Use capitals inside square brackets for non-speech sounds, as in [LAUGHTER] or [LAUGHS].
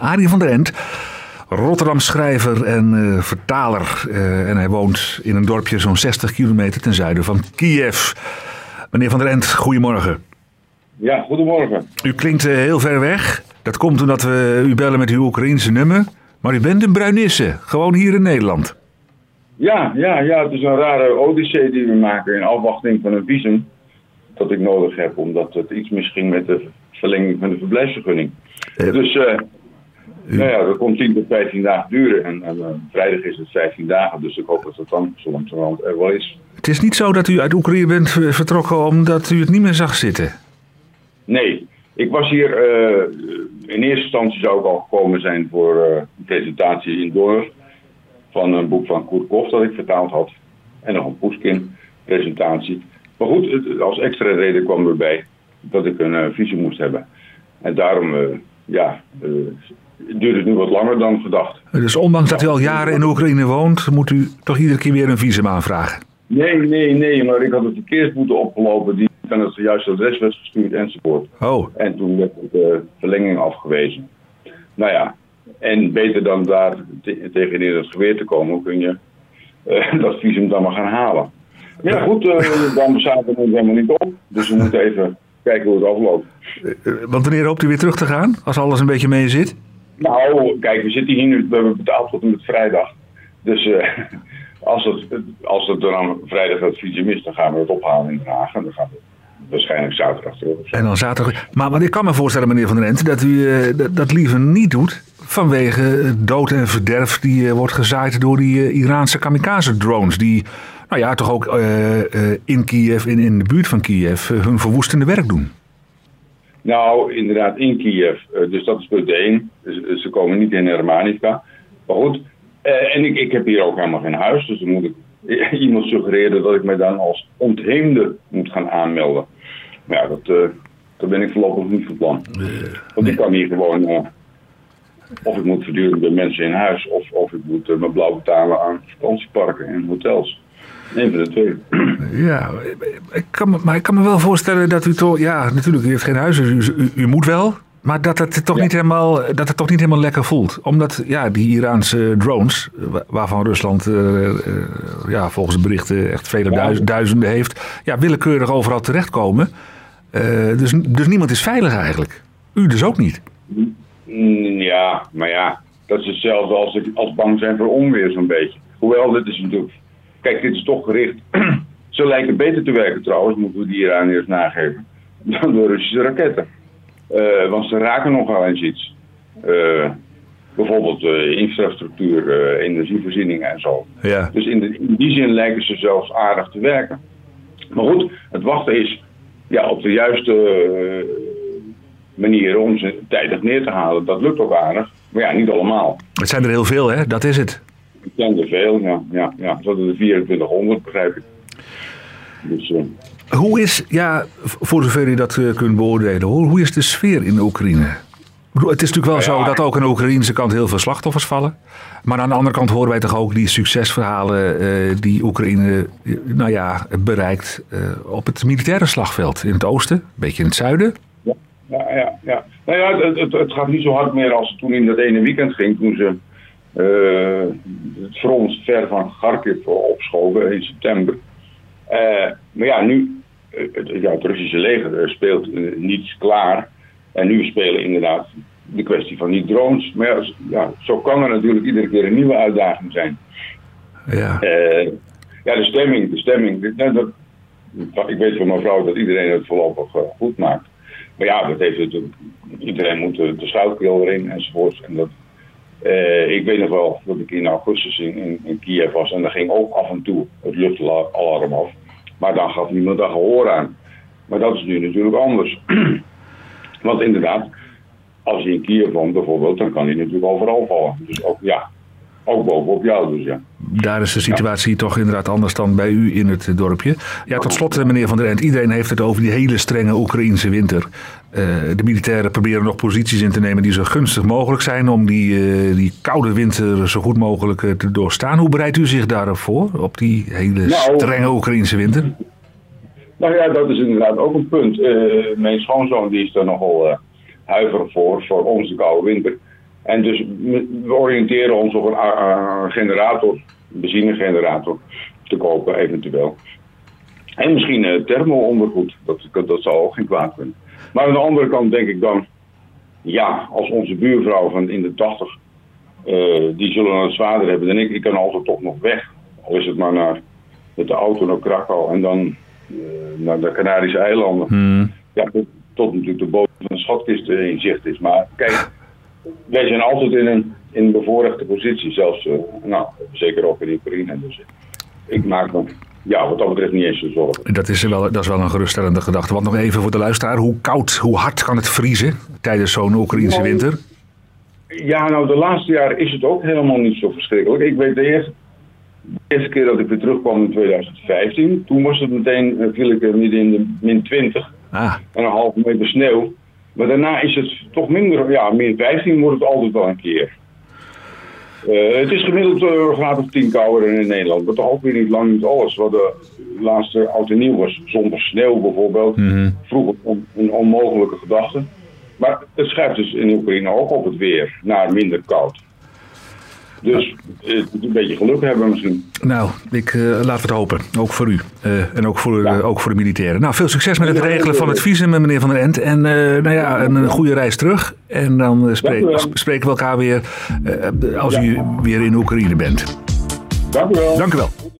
Arie van der End, Rotterdam schrijver en eh, vertaler. Eh, en hij woont in een dorpje zo'n 60 kilometer ten zuiden van Kiev. Meneer van der End, goedemorgen. Ja, goedemorgen. U klinkt eh, heel ver weg. Dat komt omdat we u bellen met uw Oekraïense nummer. Maar u bent een Bruinisse, gewoon hier in Nederland. Ja, ja, ja, het is een rare odyssee die we maken in afwachting van een visum dat ik nodig heb, omdat het iets misging met de verlenging van de verblijfsvergunning. Dus nou ja, dat komt 10 tot 15 dagen duren en, en eh, vrijdag is het 15 dagen, dus ik hoop dat het dan zo langzamerhand er wel is. Het is niet zo dat u uit Oekraïne bent vertrokken omdat u het niet meer zag zitten. Nee, ik was hier, eh, in eerste instantie zou ik al gekomen zijn voor eh, een presentatie in Donner van een boek van Koerkov dat ik vertaald had. En nog een Poeskin presentatie. Maar goed, het- als extra reden kwam erbij dat ik een visum moest hebben. En daarom, ja, duurt het nu wat langer dan gedacht. Dus ondanks dat u al jaren in Oekraïne woont, moet u toch iedere keer weer een visum aanvragen. Nee, nee, nee, maar ik had een verkeersboete opgelopen die aan het juiste adres was gestuurd enzovoort. Oh, En toen werd de verlenging afgewezen. Nou ja, en beter dan daar te- tegenin het geweer te komen, kun je eh, [LAUGHS] dat visum dan maar gaan halen. Ja, goed, eh, de ambassade neemt helemaal niet op. Dus we moeten even kijken hoe het afloopt. eh, want wanneer hoopt u weer terug te gaan? Als alles een beetje mee zit? Nou, kijk, we zitten hier nu, we hebben betaald tot en met vrijdag. Dus eh, [LAUGHS] als, het, als het dan vrijdag het visum is, dan gaan we het ophalen in Den Haag. En dan gaan we waarschijnlijk zaterdag terug. En dan zaterdag. Maar, maar ik kan me voorstellen, meneer Van der Ent, dat u eh, dat, liever niet doet. Vanwege dood en verderf die eh, wordt gezaaid door die Iraanse kamikaze-drones. Die, nou ja, toch ook in Kiev, in, in de buurt van Kiev, hun verwoestende werk doen. Nou, inderdaad, in Kiev. Eh, dus dat is punt 1. Dus, eh, ze komen niet in Hermanivka. Maar goed, eh, en ik, ik heb hier ook helemaal geen huis. Dus dan moet ik [LAUGHS] iemand suggereren dat ik mij dan als ontheemde moet gaan aanmelden. Maar ja, dat, eh ben ik voorlopig niet van plan. Want ik kan hier gewoon... of ik moet voortdurend bij mensen in huis... of, of ik moet mijn blauw betalen aan vakantieparken en hotels. Een van de twee. Ja, ik kan me, maar ik kan me wel voorstellen dat u toch... Ja, natuurlijk, u heeft geen huis, dus u, u, u moet wel. Maar dat het, toch Ja. niet helemaal, dat het toch niet helemaal lekker voelt. Omdat ja, die Iraanse drones, wa- waarvan Rusland eh, eh, ja, volgens de berichten echt vele duiz- duizenden heeft... Ja, willekeurig overal terechtkomen. Eh, dus, dus niemand is veilig eigenlijk. U dus ook niet. Mm, Ja, maar ja, dat is hetzelfde als, als bang zijn voor onweer zo'n beetje. Hoewel, dit is natuurlijk... Kijk, dit is toch gericht... [CLEARS THROAT] Ze lijken beter te werken trouwens, moeten we die Iraniërs nageven, [LAUGHS] dan de Russische raketten. Eh, want ze raken nogal eens iets. Eh, bijvoorbeeld eh, infrastructuur, eh, energievoorziening en zo. Ja. Dus in, de- in die zin lijken ze zelfs aardig te werken. Maar goed, het wachten is ja, op de juiste manieren om ze tijdig neer te halen. Dat lukt ook aardig. Maar ja, niet allemaal. Het zijn er heel veel, hè? Dat is het. Ik ken er veel. Ja, ja, ja. Tot de 2400 begrijp ik. Dus, eh, Hoe is, ja, voor zover u dat eh, kunt beoordelen, hoe, hoe is de sfeer in Oekraïne? Het is natuurlijk wel zo dat ook aan de Oekraïnse kant heel veel slachtoffers vallen. Maar aan de andere kant horen wij toch ook die succesverhalen eh, die Oekraïne nou ja, bereikt op het militaire slagveld. In het oosten, een beetje in het zuiden. Ja, ja, ja. ja. Nou ja, het, het, het gaat niet zo hard meer als het toen in dat ene weekend ging. Toen ze het front ver van Kharkiv opschoven in september. Eh, maar ja, nu, eh, het, ja, het Russische leger eh, speelt niets klaar. En nu spelen inderdaad de kwestie van die drones. Maar ja, zo kan er natuurlijk iedere keer een nieuwe uitdaging zijn. Ja. Ja, de stemming, de stemming. nou, dat, ik weet van mevrouw dat iedereen het voorlopig goed maakt. Maar ja, dat heeft iedereen moet de, de schouwkeel erin enzovoort. En dat, eh, ik weet nog wel dat ik in augustus in, in, Kiev was en daar ging ook af en toe het luchtalarm af. Maar dan gaf niemand daar gehoor aan. Maar dat is nu natuurlijk anders. [CLEARS THROAT] Want inderdaad, als je in Kiev woont bijvoorbeeld, dan kan hij natuurlijk overal vallen. Dus ook, ja, ook bovenop jou dus ja. Daar is de situatie toch inderdaad anders dan bij u in het dorpje. Ja, tot slot, eh, meneer Van der End. Iedereen heeft het over die hele strenge Oekraïnse winter. Eh, de militairen proberen nog posities in te nemen die zo gunstig mogelijk zijn... om die, eh, die koude winter zo goed mogelijk te doorstaan. Hoe bereidt u zich daarop voor, op die hele Nou, strenge Oekraïnse winter? Nou ja, dat is inderdaad ook een punt. Mijn schoonzoon die is er nogal huiverig voor, voor onze koude winter. En dus we oriënteren ons op een generator, benzinegenerator, te kopen eventueel. En misschien uh, thermo-ondergoed, dat, dat zou ook geen kwaad kunnen. Maar aan de andere kant denk ik dan, ja, als onze buurvrouw van in de 80, die zullen het zwaarder hebben dan ik, ik kan altijd toch nog weg. Al is het maar naar, met de auto naar Krakau en dan naar de Canarische eilanden. Hmm. Ja, tot natuurlijk de bodem van de schatkist in zicht is. Maar kijk, wij zijn altijd in een, in een bevoorrechte positie. Zelfs, uh, nou, zeker ook in Oekraïne. Dus ik maak me ja, wat dat betreft niet eens zo zorgen. Dat is, wel, dat is wel een geruststellende gedachte. Want nog even voor de luisteraar. Hoe koud, hoe hard kan het vriezen tijdens zo'n Oekraïnse nou, winter? Ja, nou de laatste jaren is het ook helemaal niet zo verschrikkelijk. Ik weet de eerste, de eerste keer dat ik weer terugkwam in 2015. Toen was het meteen, eh, viel ik midden in de min 20. Ah. En een halve meter sneeuw. Maar daarna is het toch minder, ja, min 15 wordt het altijd wel een keer. Uh, het is gemiddeld uh, graad of 10 kouder in Nederland. Maar toch ook weer niet lang niet alles. Wat de laatste oud en nieuw was. Zonder sneeuw bijvoorbeeld. Mm Vroeger een onmogelijke gedachte. Maar het schuift dus in Oekraïne ook op het weer. Naar minder koud. Dus uh, een beetje geluk hebben misschien. Nou, ik, uh, laten we het hopen. Ook voor u. Uh, en ook voor, ja. ook voor de militairen. Nou, veel succes met het regelen van het visum, meneer Van der Ent. En nou ja, een, goede reis terug. En dan spreek, spreken we elkaar weer als ja. u weer in Oekraïne bent. Dank u wel. Dank u wel.